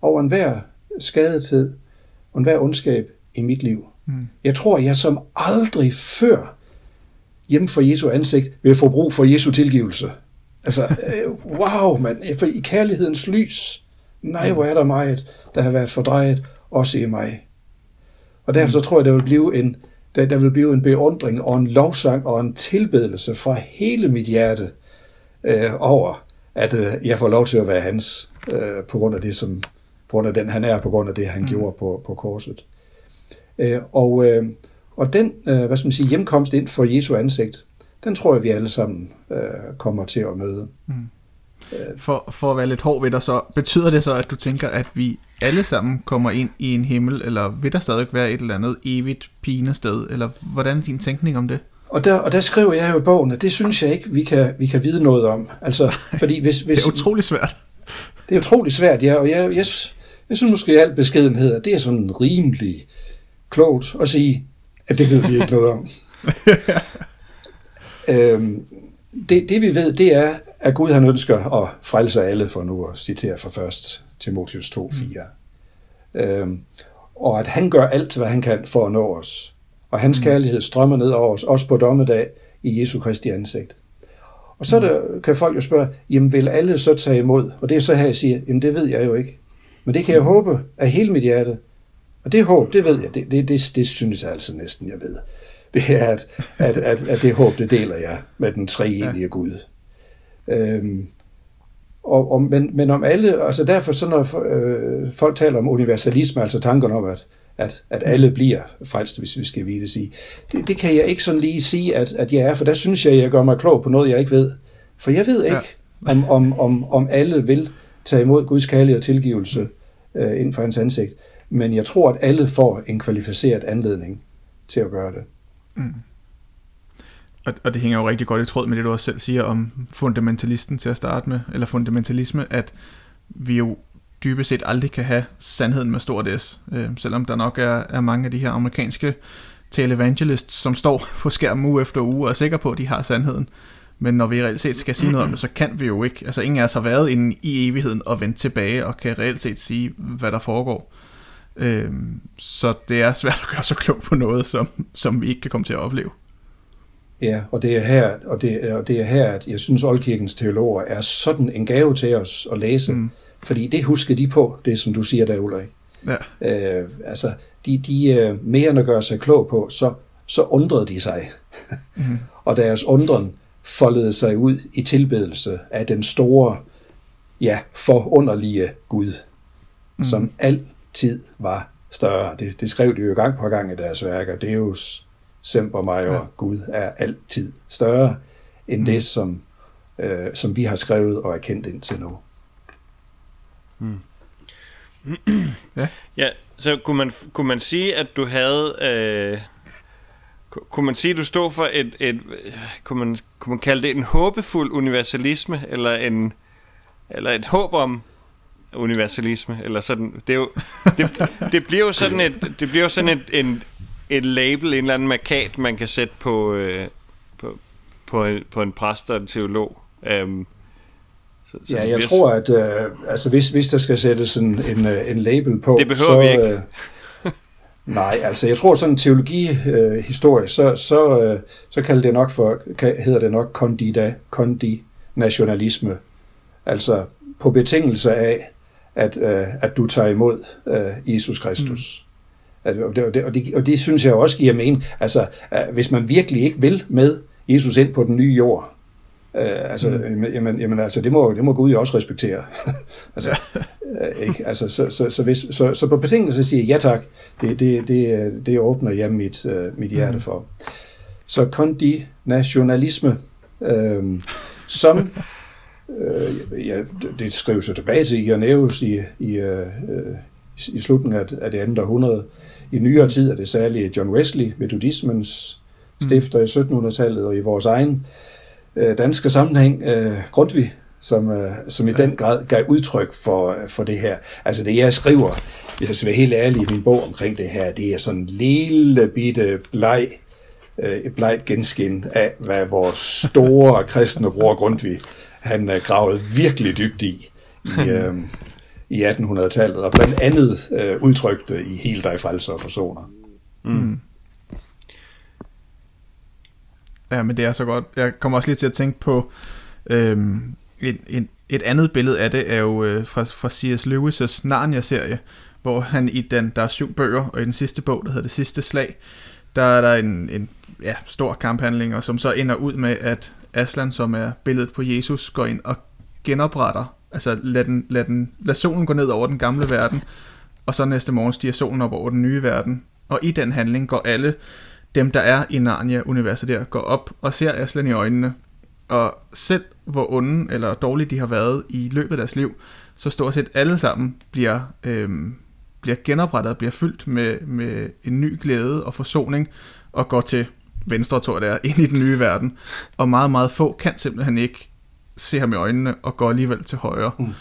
Speaker 3: over enhver skadethed og enhver ondskab i mit liv. Mm. Jeg tror, jeg som aldrig før hjemme for Jesu ansigt vil få brug for Jesu tilgivelse. Altså, øh, wow, man, for i kærlighedens lys, nej, hvor er der meget, der har været fordrejet, også i mig. Og derfor så tror jeg, der vil blive en, der, der vil blive en beundring og en lovsang og en tilbedelse fra hele mit hjerte øh, over, at øh, jeg får lov til at være hans, øh, på grund af det, som, på grund af den, han er, på grund af det, han mm. gjorde på, på korset. Øh, og, øh, og den, øh, hvad skal man sige, hjemkomst ind for Jesu ansigt, den tror jeg, vi alle sammen øh, kommer til at møde. Mm.
Speaker 2: For, for at være lidt hård ved dig så, betyder det så, at du tænker, at vi alle sammen kommer ind i en himmel, eller vil der stadig være et eller andet evigt pinested, eller hvordan er din tænkning om det?
Speaker 3: Og der, og der skriver jeg jo i bogen, at det synes jeg ikke, vi kan, vi kan vide noget om. Altså, fordi hvis, hvis,
Speaker 2: det er utrolig svært.
Speaker 3: Det er utrolig svært, ja, og jeg, jeg, jeg synes måske i al beskedenhed, at det er sådan rimelig klogt at sige, at det ved vi ikke noget om. øhm, det, det vi ved, det er, at Gud han ønsker at frelse alle, for nu at citere fra først Timotheus 2.4. Mm. Øhm, og at han gør alt, hvad han kan for at nå os. Og hans mm. kærlighed strømmer ned over os, også på dommedag, i Jesu Kristi ansigt. Og så der, kan folk jo spørge, jamen vil alle så tage imod? Og det er så her, jeg siger, jamen det ved jeg jo ikke. Men det kan jeg mm. håbe af hele mit hjerte. Og det håb, det ved jeg, det, det, det, det synes jeg altså næsten, jeg ved. Det er, at, at, at, at det håb, det deler jeg med den treenige ja. Gud. Øhm, og, og, men, men om alle, altså derfor så når øh, folk taler om universalisme, altså tankerne om, at, at, at alle bliver frelst, hvis vi skal vide det sige, det, det kan jeg ikke sådan lige sige, at, at jeg er, for der synes jeg, jeg gør mig klog på noget, jeg ikke ved. For jeg ved ikke, ja. om, om, om, om alle vil tage imod Guds kærlighed og tilgivelse øh, inden for hans ansigt. Men jeg tror, at alle får en kvalificeret anledning til at gøre det. Mm.
Speaker 2: Og, og det hænger jo rigtig godt i tråd med det, du også selv siger om fundamentalisten til at starte med, eller fundamentalisme, at vi jo dybest set aldrig kan have sandheden med stort S, øh, selvom der nok er, er mange af de her amerikanske televangelists, som står på skærmen uge efter uge og er sikre på, at de har sandheden. Men når vi reelt set skal sige noget om det, så kan vi jo ikke. Altså ingen af os har været inde i evigheden og vendt tilbage og kan reelt set sige, hvad der foregår. Øh, så det er svært at gøre så klog på noget, som, som vi ikke kan komme til at opleve.
Speaker 3: Ja, og det er her, og det, og det er her, at jeg synes, Oldkirkens teologer er sådan en gave til os at læse, mm. fordi det husker de på, det som du siger der, Ulrik. Ja. Øh, altså, de, de øh, mere end at gøre sig klog på, så, så undrede de sig. mm. og deres undren foldede sig ud i tilbedelse af den store, ja, forunderlige Gud, mm. som altid var større. Det, det skrev de jo gang på gang i deres værker. Deus Semper Major, ja. Gud, er altid større end mm. det, som, øh, som vi har skrevet og er kendt indtil nu.
Speaker 1: Mm. ja. ja, så kunne man, kunne man sige, at du havde... Øh, kunne man sige, at du stod for et, et kunne, man, kunne man kalde det en håbefuld universalisme, eller en eller et håb om universalisme, eller sådan. Det, er jo, det, det bliver jo sådan et, det bliver jo sådan et, en, et label, en eller anden markat, man kan sætte på, øh, på, på, en, på en præst og en teolog. Um,
Speaker 3: så, så ja, jeg bliver... tror, at øh, altså, hvis, hvis der skal sættes en, en, øh, en label på...
Speaker 1: Det behøver så, vi ikke.
Speaker 3: Øh, nej, altså jeg tror sådan en teologihistorie, øh, så, så, øh, så kalder det nok for, kan, hedder det nok kondida, kondinationalisme. Altså på betingelse af, at, øh, at du tager imod øh, Jesus Kristus. Mm. Og det, og, det, og, det, og det synes jeg også giver mening. Altså, hvis man virkelig ikke vil med Jesus ind på den nye jord, øh, altså, mm. jamen, jamen, altså, det må, det må Gud jo også respektere. altså, øh, ikke? Altså, så, så, så, hvis, så, så på betingelse siger ja tak, det, det, det, det åbner jeg mit, uh, mit hjerte mm. for. Så kondinationalisme, øh, som øh, ja, det skrives jo tilbage til Irenaeus i, i, øh, i slutningen af, af det andet århundrede, i nyere tid er det særligt John Wesley, metodismens stifter i 1700-tallet, og i vores egen øh, danske sammenhæng, øh, Grundtvig, som, øh, som i den grad gav udtryk for, for det her. Altså det, jeg skriver, hvis jeg skal være helt ærlig i min bog omkring det her, det er sådan en lille bitte bleg, øh, et blegt genskin af, hvad vores store kristne bror Grundtvig, han øh, gravede virkelig dybt i, i, øh, i 1800-tallet, og blandt andet øh, udtrykte i Helt dig frelser og forsoner. Mm. mm.
Speaker 2: Ja, men det er så godt. Jeg kommer også lige til at tænke på øhm, et, et, et andet billede af det, er jo øh, fra, fra C.S. Lewis' Narnia-serie, hvor han i den, der er syv bøger, og i den sidste bog, der hedder Det sidste slag, der er der en, en ja, stor kamphandling, og som så ender ud med, at Aslan, som er billedet på Jesus, går ind og genopretter Altså lad, den, lad, den, lad solen gå ned over den gamle verden, og så næste morgen stiger solen op over den nye verden. Og i den handling går alle dem, der er i Narnia-universet der, går op og ser Aslan i øjnene. Og selv hvor onde eller dårlige de har været i løbet af deres liv, så stort set alle sammen bliver, øhm, bliver genoprettet og bliver fyldt med, med en ny glæde og forsoning, og går til venstre, tror jeg det er, ind i den nye verden. Og meget, meget få kan simpelthen ikke se ham i øjnene og går alligevel til højre. Mm.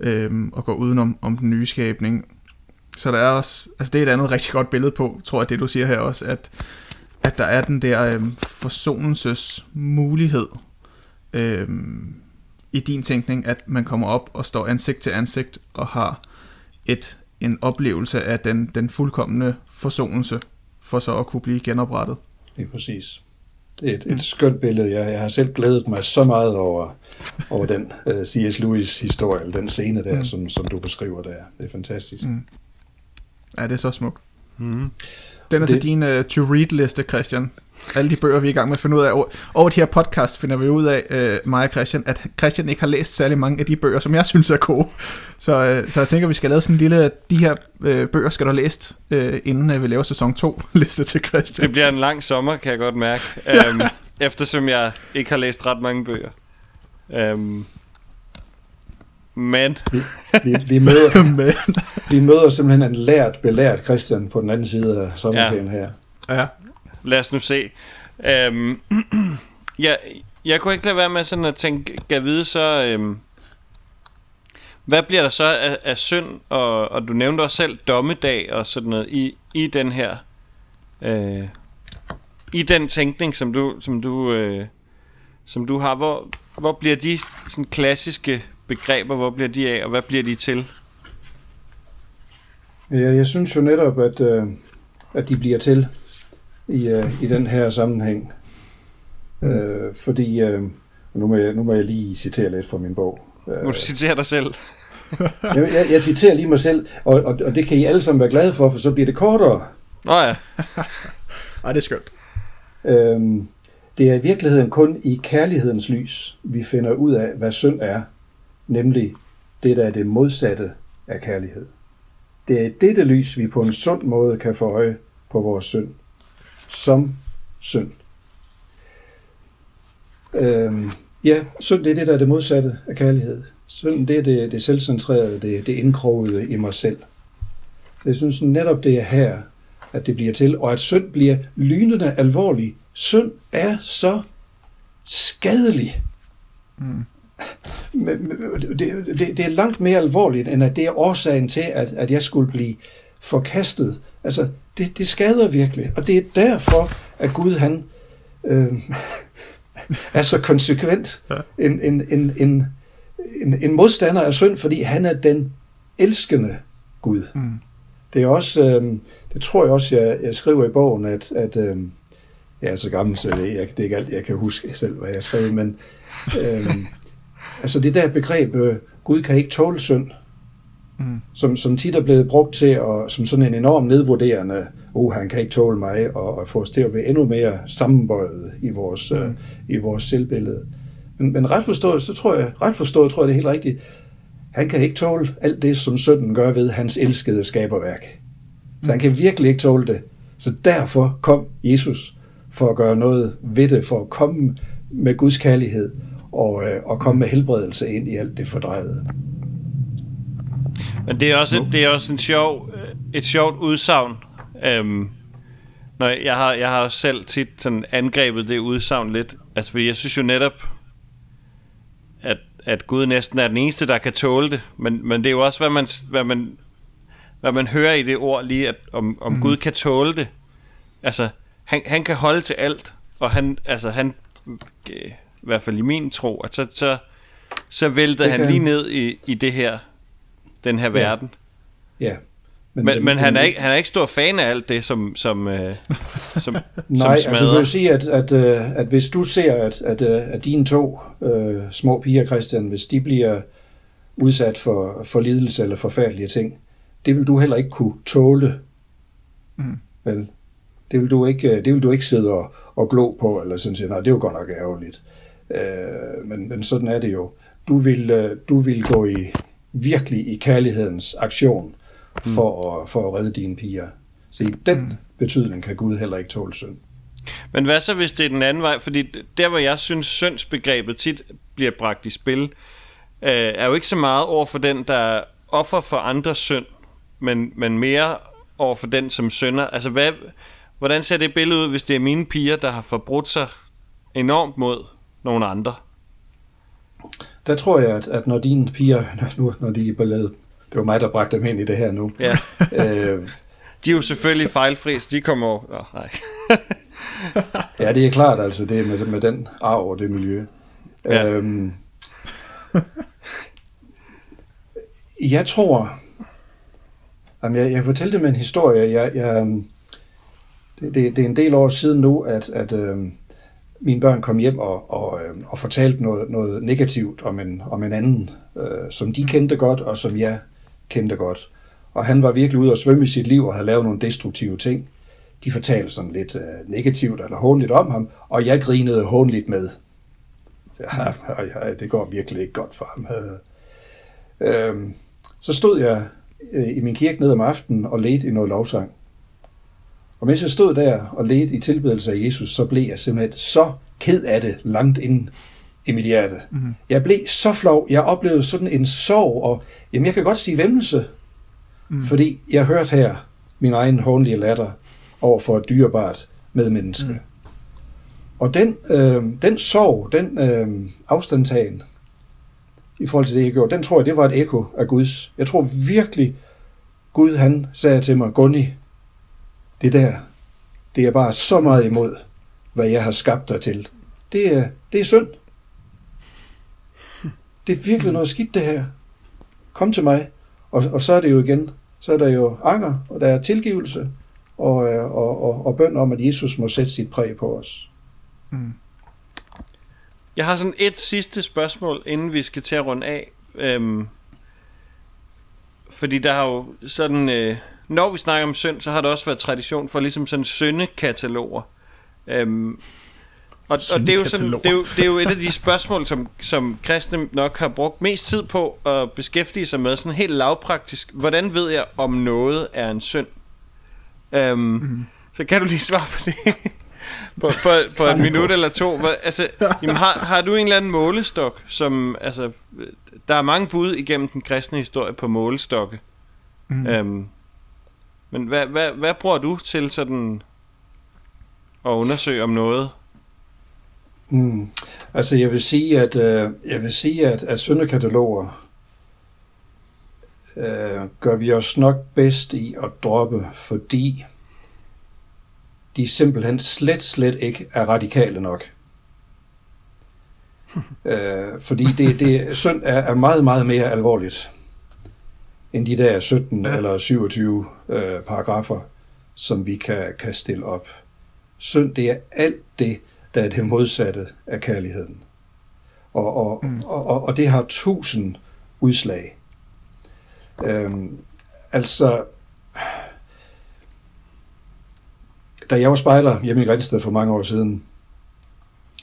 Speaker 2: Øhm, og går udenom om den nye skabning. Så der er også, altså det er et andet rigtig godt billede på, tror jeg, det du siger her også, at, at der er den der øhm, forsonelses mulighed øhm, i din tænkning, at man kommer op og står ansigt til ansigt og har et en oplevelse af den, den fuldkommende forsonelse, for så at kunne blive genoprettet.
Speaker 3: Det er præcis. Det er et, et skønt billede. Jeg, jeg har selv glædet mig så meget over, over den uh, øh, C.S. Lewis historie, eller den scene der, mm. som, som du beskriver der. Det er fantastisk. Mm.
Speaker 2: Ja, det er så smukt. Mm. Den er det... til din uh, to-read-liste, Christian. Alle de bøger, vi er i gang med at finde ud af. Over, over de her podcast finder vi ud af, uh, mig og Christian, at Christian ikke har læst særlig mange af de bøger, som jeg synes er gode. Så, uh, så jeg tænker, vi skal lave sådan en lille, de her uh, bøger skal du have læst, uh, inden uh, vi laver sæson 2 liste til Christian.
Speaker 1: Det bliver en lang sommer, kan jeg godt mærke. Um, eftersom jeg ikke har læst ret mange bøger. Um, men...
Speaker 3: vi, vi, vi, møder, Men. vi møder simpelthen en lært, belært Christian på den anden side af sommerferien ja. her.
Speaker 1: Ja. Lad os nu se. Øhm, ja, jeg kunne ikke lade være med sådan at tænke, kan vide så... Øhm, hvad bliver der så af, af synd, og, og du nævnte også selv dommedag og sådan noget, i, i den her... Øh, I den tænkning, som du, som du, øh, som du har, hvor, hvor bliver de sådan klassiske begreber, hvor bliver de af, og hvad bliver de til?
Speaker 3: Ja, jeg synes jo netop, at, øh, at de bliver til i, øh, i den her sammenhæng. Mm. Øh, fordi, øh, nu, må jeg, nu må jeg lige citere lidt fra min bog.
Speaker 1: Må du citere dig selv?
Speaker 3: jeg, jeg, jeg citerer lige mig selv, og, og, og det kan I alle sammen være glade for, for så bliver det kortere.
Speaker 1: Nå ja.
Speaker 2: Ej, det er skønt.
Speaker 3: Øhm, det er i virkeligheden kun i kærlighedens lys, vi finder ud af, hvad synd er, nemlig det, der er det modsatte af kærlighed. Det er i dette lys, vi på en sund måde kan få øje på vores synd, som synd. Øhm, ja, synd det er det, der er det modsatte af kærlighed. Synd det er det, det selvcentrerede, det, det indkrogede i mig selv. Jeg synes netop, det er her, at det bliver til, og at synd bliver lynende alvorlig. Synd er så skadelig. Mm det, det, det er langt mere alvorligt, end at det er årsagen til, at, at jeg skulle blive forkastet. Altså, det, det skader virkelig, og det er derfor, at Gud, han øh, er så konsekvent en, en, en, en, en, en modstander af synd, fordi han er den elskende Gud. Mm. Det er også, øh, det tror jeg også, jeg, jeg skriver i bogen, at, at øh, jeg er så gammel, så det, jeg, det er ikke alt, jeg kan huske selv, hvad jeg skrev, men øh, Altså det der begreb, øh, Gud kan ikke tåle synd, mm. som, som tit er blevet brugt til, at, som sådan en enorm nedvurderende, oh, han kan ikke tåle mig, og, og få os til at være endnu mere sammenbøjet i vores, mm. øh, i vores selvbillede. Men, men ret forstået, så tror jeg, ret forstået, tror jeg, det er helt rigtigt. Han kan ikke tåle alt det, som synden gør ved hans elskede skaberværk. Så han mm. kan virkelig ikke tåle det. Så derfor kom Jesus for at gøre noget ved det, for at komme med Guds kærlighed og, øh, og komme med helbredelse ind i alt det fordrejede.
Speaker 1: Men det er også, det er også en sjov, øh, et sjovt udsagn. Øhm, når jeg har, jeg har også selv tit sådan angrebet det udsagn lidt. Altså, fordi jeg synes jo netop, at, at Gud næsten er den eneste, der kan tåle det. Men, men det er jo også, hvad man, hvad man, hvad man hører i det ord lige, at om, om mm. Gud kan tåle det. Altså, han, han kan holde til alt, og han, altså, han i hvert fald i min tro, at så, så, så væltede han lige ned i, i det her, den her ja. verden.
Speaker 3: Ja.
Speaker 1: Men, men, men han, er ikke, han er ikke stor fan af alt det, som, som, øh, som,
Speaker 3: Nej, som altså du kan sige, at, at, øh, at hvis du ser, at, at, øh, at dine to øh, små piger, Christian, hvis de bliver udsat for, for lidelse eller forfærdelige ting, det vil du heller ikke kunne tåle. Mm. Vel? Det vil du ikke, det vil du ikke sidde og, og glo på, eller sådan sige, nej, det er jo godt nok ærgerligt. Øh, men, men sådan er det jo. du vil, øh, du vil gå i virkelig i kærlighedens aktion for, mm. at, for at redde dine piger. Så i den mm. betydning kan Gud heller ikke tåle synd.
Speaker 1: Men hvad så, hvis det er den anden vej? Fordi der, hvor jeg synes, syndsbegrebet tit bliver bragt i spil, øh, er jo ikke så meget over for den, der er offer for andres synd, men, men mere over for den, som synder. Altså, hvad, hvordan ser det billede ud, hvis det er mine piger, der har forbrudt sig enormt mod nogle andre?
Speaker 3: Der tror jeg, at, at når dine piger, nu, når de er ballade, det var mig, der bragte dem ind i det her nu.
Speaker 1: Ja. øh, de er jo selvfølgelig fejlfri, så de kommer over. Oh, nej.
Speaker 3: ja, det er klart, altså, det med, med den arv og det miljø. Ja. Øhm, jeg tror, jamen jeg, jeg fortalte med en historie, jeg, jeg, det, det, det er en del år siden nu, at, at øh, mine børn kom hjem og, og, øhm, og fortalte noget, noget negativt om en, om en anden, øh, som de kendte godt, og som jeg kendte godt. Og han var virkelig ude og svømme i sit liv og havde lavet nogle destruktive ting. De fortalte sådan lidt øh, negativt eller hånligt om ham, og jeg grinede hånligt med. Ja, ja, det går virkelig ikke godt for ham. Øh, så stod jeg øh, i min kirke ned om aftenen og ledte i noget lovsang. Og mens jeg stod der og ledte i tilbedelse af Jesus, så blev jeg simpelthen så ked af det langt ind i mit hjerte. Mm-hmm. Jeg blev så flov. Jeg oplevede sådan en sorg, og jamen, jeg kan godt sige vemmelse, mm. fordi jeg hørte her min egen håndlige latter over for et dyrebart medmenneske. Mm. Og den, øh, den sorg, den øh, afstandtagen i forhold til det, jeg gjorde, den tror jeg, det var et ekko af Guds. Jeg tror virkelig, Gud han sagde til mig, Gunni, det der, det er bare så meget imod, hvad jeg har skabt dig til. Det er, det er synd. Det er virkelig noget skidt, det her. Kom til mig. Og, og så er det jo igen, så er der jo anger, og der er tilgivelse, og, øh, og, og, og bøn om, at Jesus må sætte sit præg på os. Mm.
Speaker 1: Jeg har sådan et sidste spørgsmål, inden vi skal til at runde af. Øhm, fordi der har jo sådan... Øh, når vi snakker om synd, så har der også været tradition for ligesom sådan syndekataloger. Øhm, og, og det, er jo sådan, det, er jo, det er jo et af de spørgsmål, som, som kristne nok har brugt mest tid på at beskæftige sig med, sådan helt lavpraktisk. Hvordan ved jeg, om noget er en synd? Øhm, mm-hmm. Så kan du lige svare på det på, på, på et minut eller to. Hvor, altså, jamen, har, har du en eller anden målestok, som... Altså, der er mange bud igennem den kristne historie på målestokke. Mm. Øhm, men hvad, hvad, hvad bruger du til sådan at undersøge om noget?
Speaker 3: Mm. Altså jeg vil sige, at øh, jeg vil sige, at, at syndekataloger øh, gør vi os nok bedst i at droppe, fordi de simpelthen slet, slet ikke er radikale nok. øh, fordi det, det synd er, er meget, meget mere alvorligt end de der 17 ja. eller 27 øh, paragrafer, som vi kan, kan stille op. Synd, det er alt det, der er det modsatte af kærligheden. Og, og, mm. og, og, og det har tusind udslag. Øhm, altså, da jeg var spejder hjemme i Grænsted for mange år siden,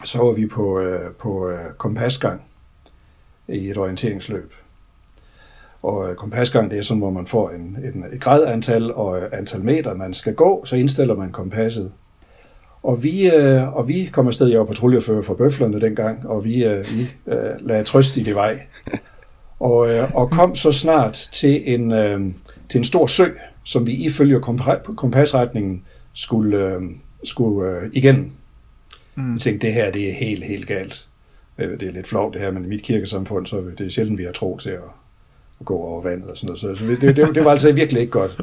Speaker 3: så var vi på, øh, på øh, kompasgang i et orienteringsløb. Og øh, kompasgang, det er sådan, hvor man får en, en, et gradantal og øh, antal meter, man skal gå, så indstiller man kompasset. Og vi, øh, og vi kom afsted, jeg var patruljefører for bøflerne dengang, og vi, øh, vi øh, lagde trøst i det vej. Og, øh, og kom så snart til en, øh, til en stor sø, som vi ifølge kompasretningen skulle, øh, skulle øh, igennem. Mm. Jeg tænkte, det her det er helt, helt galt. Øh, det er lidt flovt det her, men i mit kirkesamfund, så det er sjældent, vi har tro til at, at gå over vandet og sådan noget. Så, så det, det, det var altså virkelig ikke godt.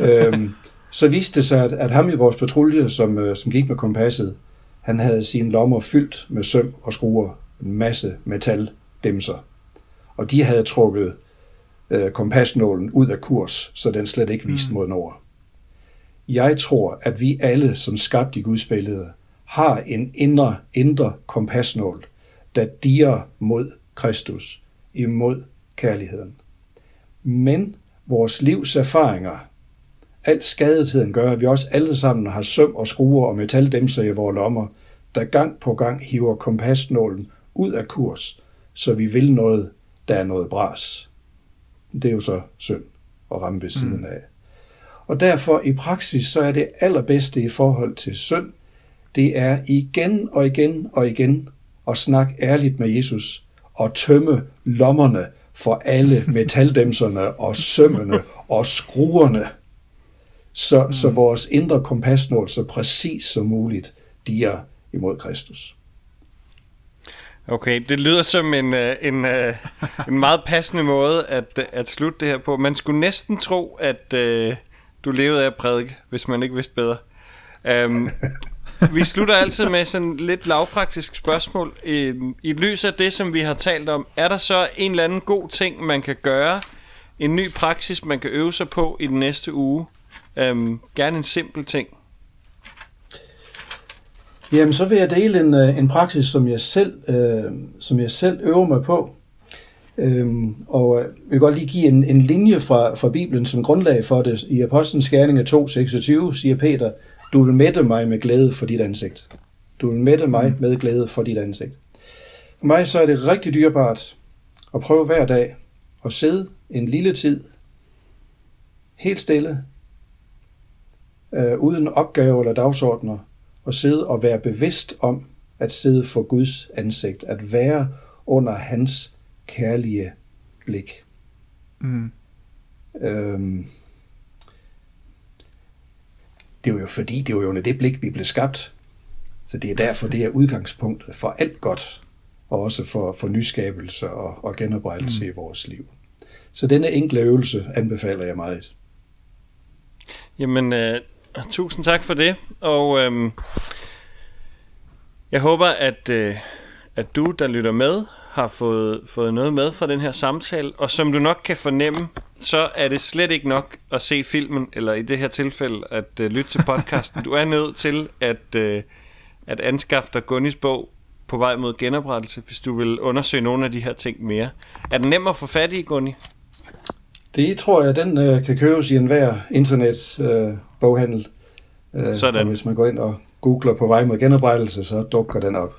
Speaker 3: øhm, så viste det sig, at, at ham i vores patrulje, som, øh, som gik med kompasset, han havde sine lommer fyldt med søm og skruer, en masse metaldæmser. Og de havde trukket øh, kompasnålen ud af kurs, så den slet ikke viste mm. mod nord. Jeg tror, at vi alle, som skabt i Guds billede, har en indre, indre kompasnål, der diger mod Kristus, imod kærligheden. Men vores livs erfaringer, alt skadetiden gør, at vi også alle sammen har søm og skruer og metaldæmser i vores lommer, der gang på gang hiver kompasnålen ud af kurs, så vi vil noget, der er noget bras. Det er jo så synd at ramme ved siden af. Og derfor i praksis, så er det allerbedste i forhold til synd, det er igen og igen og igen at snakke ærligt med Jesus og tømme lommerne for alle metaldæmserne og sømmene og skruerne, så, mm. så vores indre kompasnål så præcis som muligt diger imod Kristus.
Speaker 1: Okay, det lyder som en, øh, en, øh, en meget passende måde at, at slutte det her på. Man skulle næsten tro, at uh, du levede af at prædike, hvis man ikke vidste bedre. Um, vi slutter altid med sådan lidt lavpraktisk spørgsmål. I, I lys af det, som vi har talt om, er der så en eller anden god ting, man kan gøre? En ny praksis, man kan øve sig på i den næste uge? Øhm, gerne en simpel ting.
Speaker 3: Jamen, så vil jeg dele en, øh, en praksis, som jeg selv, øh, som jeg selv øver mig på. Øhm, og øh, jeg vil godt lige give en, en linje fra, fra Bibelen som grundlag for det. I Apostlenes Gerninger 2.26 siger Peter, du vil mætte mig med glæde for dit ansigt. Du vil mætte mig med glæde for dit ansigt. For mig så er det rigtig dyrebart at prøve hver dag at sidde en lille tid helt stille, øh, uden opgave eller dagsordner, og sidde og være bevidst om at sidde for Guds ansigt, at være under hans kærlige blik. Mm. Øhm, det er jo fordi, det er jo under det blik, vi blev skabt. Så det er derfor, det er udgangspunktet for alt godt, og også for, for nyskabelse og, og genoprettelse mm. i vores liv. Så denne enkle øvelse anbefaler jeg meget.
Speaker 1: Jamen, øh, tusind tak for det, og øh, jeg håber, at, øh, at du, der lytter med, har fået, fået noget med fra den her samtale, og som du nok kan fornemme, så er det slet ikke nok at se filmen, eller i det her tilfælde at uh, lytte til podcasten. Du er nødt til at, uh, at anskaffe dig Gunnis bog på vej mod genoprettelse, hvis du vil undersøge nogle af de her ting mere. Er den nem at få fat i, Gunni?
Speaker 3: Det tror jeg, den uh, kan købes i enhver internet uh, boghandel. Uh, Sådan. Og hvis man går ind og googler på vej mod genoprettelse, så dukker den op.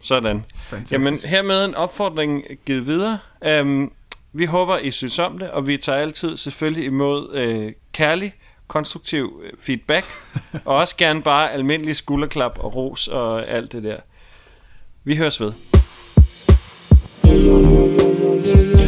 Speaker 1: Sådan. Fantastisk. Jamen, hermed en opfordring givet videre. Øhm, vi håber, I synes om det, og vi tager altid selvfølgelig imod øh, kærlig, konstruktiv øh, feedback, og også gerne bare almindelig skulderklap og ros og alt det der. Vi høres ved. thank you